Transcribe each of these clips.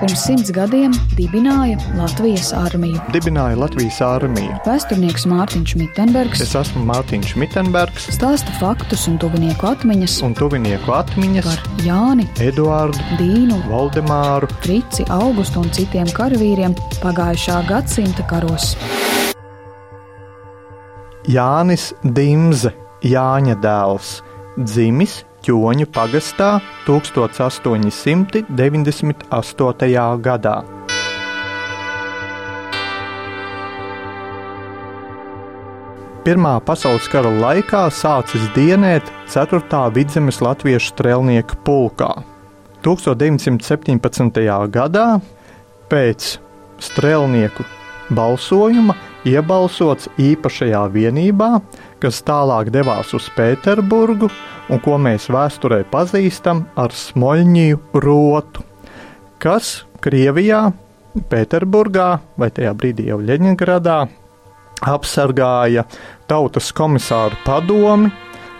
pirms simts gadiem dibināja Latvijas armiju. Dibināja Latvijas armiju. Vēsturnieks Mārtiņš Mitenbergs Es esmu Mārtiņš Mitenbergs stāsta faktus un tuvinieku atmiņas un tuvinieku atmiņas par Jāni, Eduārdu, Dīnu, Valdemāru, Frici, Augustu un citiem karavīriem pagājušā gadsimta karos. Jānis Dimze, Jāņa dēls, dzimis Ķoņu pagastā 1898. gadā. Pirmā pasaules kara laikā sācis dienēt 4. vidzemes latviešu strēlnieku pulkā. 1917. gadā pēc strēlnieku balsojuma iebalsots īpašajā vienībā, kas tālāk devās uz Pēterburgu un ko mēs vēsturē pazīstam ar Smoļņiju rotu, kas Krievijā, Pēterburgā vai tajā brīdī jau Ļeņingradā apsargāja Tautas komisāru padomi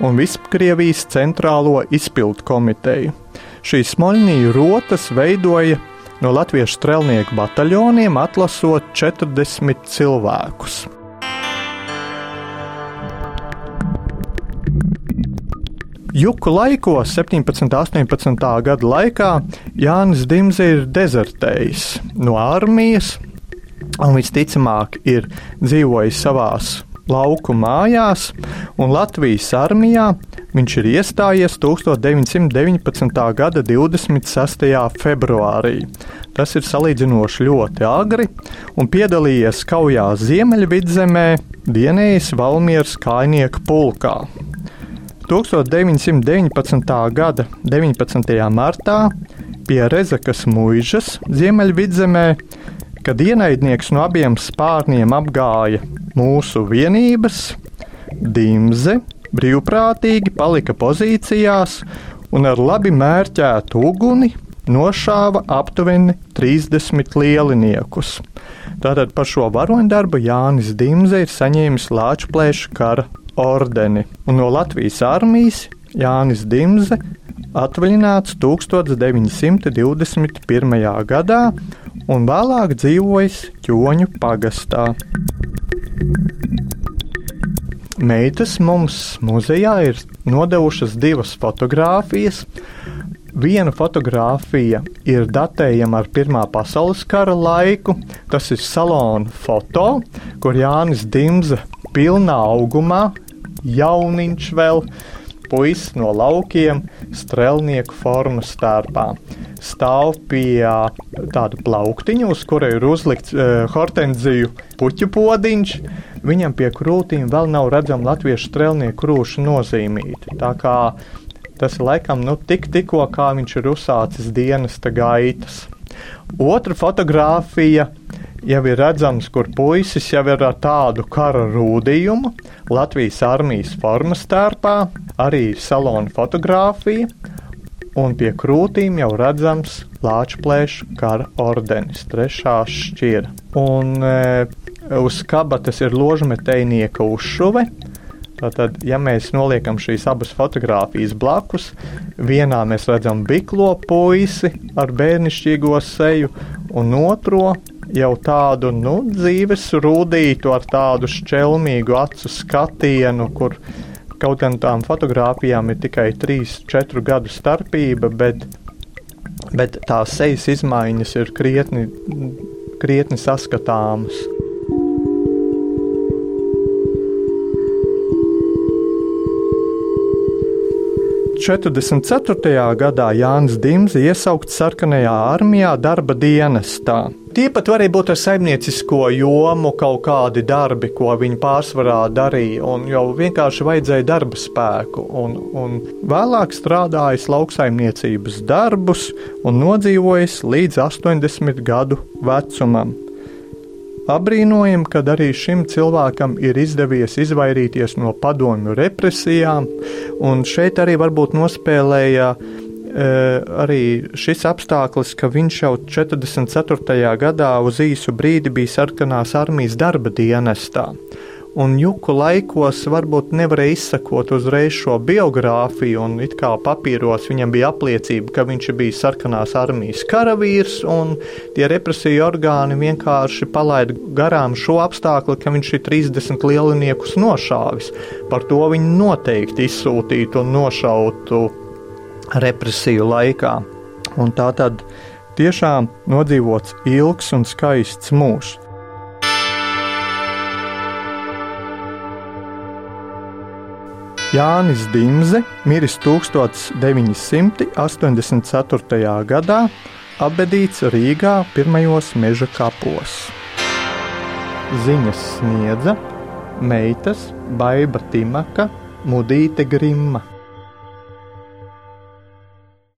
un Vispkrievijas centrālo izpildu komiteju. Šīs Smoļņiju rotas veidoja no latviešu strelnieku bataļoniem atlasot 40 cilvēkus. Juku laikos, 17. un 18. gada laikā, Jānis Dimze ir dezertējis no armijas, un visticamāk ir dzīvojis savās lauku mājās, un Latvijas armijā viņš ir iestājies 1919. gada 26. februārī. Tas ir salīdzinoši ļoti agri, un piedalījies kaujā Ziemeļvidzemē, Dienējas Valmieras kainieku pulkā. 1919. gada 19. martā pie Rezakas mūžas Ziemeļvidzemē, kad ienaidnieks no abiem spārniem apgāja mūsu vienības, Dimze brīvprātīgi palika pozīcijās un ar labi mērķētu uguni nošāva aptuveni 30 lieliniekus. Tātad par šo varoņdarbu Jānis Dimze ir saņēmis Lāčplēša kara ordeni, un no Latvijas armijas Jānis Dimze atvaļināts 1921. gadā un vēlāk dzīvojis Ķoņu pagastā. Meitas mums muzejā ir nodevušas divas fotogrāfijas. Viena fotografija ir datējama ar Pirmā pasaules kara laiku. Tas ir salona foto, kur Jānis Dimze pilnā augumā, jauniņš vēl, puisis no laukiem, strēlnieku formas stērpā. Stāv pie tāda plauktiņa, uz kura ir uzlikts uh, hortenziju puķu podiņš. Viņam pie krūtīm vēl nav redzama latviešu strēlnieku krūšu nozīmīta. Tā kā tas ir laikam nu, tik, tikko kā viņš ir uzsācis dienesta gaitas. Otra fotografija jau ir redzams, kur puisis jau ir ar tādu kara rūdījumu, Latvijas armijas formas tērpā, arī salona fotografija, un pie krūtīm jau redzams Lāčplēša kara ordenis, trešā šķira. Un e, uz kabatas ir ložmetējnieka uzšuve. Tātad, ja mēs noliekam šīs abas fotogrāfijas blakus, vienā mēs redzam biklo puisi ar bērnišķīgo seju, un otro jau tādu nu, dzīves rūtītu ar tādu šķelmīgu acu skatienu, kur kaut gan tām fotogrāfijām ir tikai 3-4 gadu starpība, bet, bet tās sejas izmaiņas ir krietni, krietni saskatāmas. 44. gadā Jānis Dimze iesaukts sarkanajā armijā darba dienestā. Tie pat varēja būt ar saimniecisko jomu kaut kādi darbi, ko viņi pārsvarā darīja, un jau vienkārši vajadzēja darba spēku. Un, un vēlāk strādājis lauksaimniecības darbus un nodzīvojis līdz 80 gadu vecumam. Abrīnojam, ka arī šim cilvēkam ir izdevies izvairīties no padomju represijām, un šeit arī varbūt nospēlēja e, arī šis apstākļus, ka viņš jau 44. gadā uz īsu brīdi bija sarkanās armijas darba dienestā. Un juku laikos varbūt nevarēja izsakot uzreiz šo biogrāfiju, un it kā papīros viņam bija apliecība, ka viņš bija sarkanās armijas karavīrs, un tie represiju orgāni vienkārši palaida garām šo apstākli, ka viņš ir 30 lieliniekus nošāvis. Par to viņi noteikti izsūtītu un nošautu represiju laikā. Un tā tad tiešām nodzīvots ilgs un skaists mūžs. Jānis Dimze miris 1984. gadā, apbedīts Rīgā pirmajos meža kapos. Ziņas sniedza meitas Baiva Timaka, Mudīte Grimma.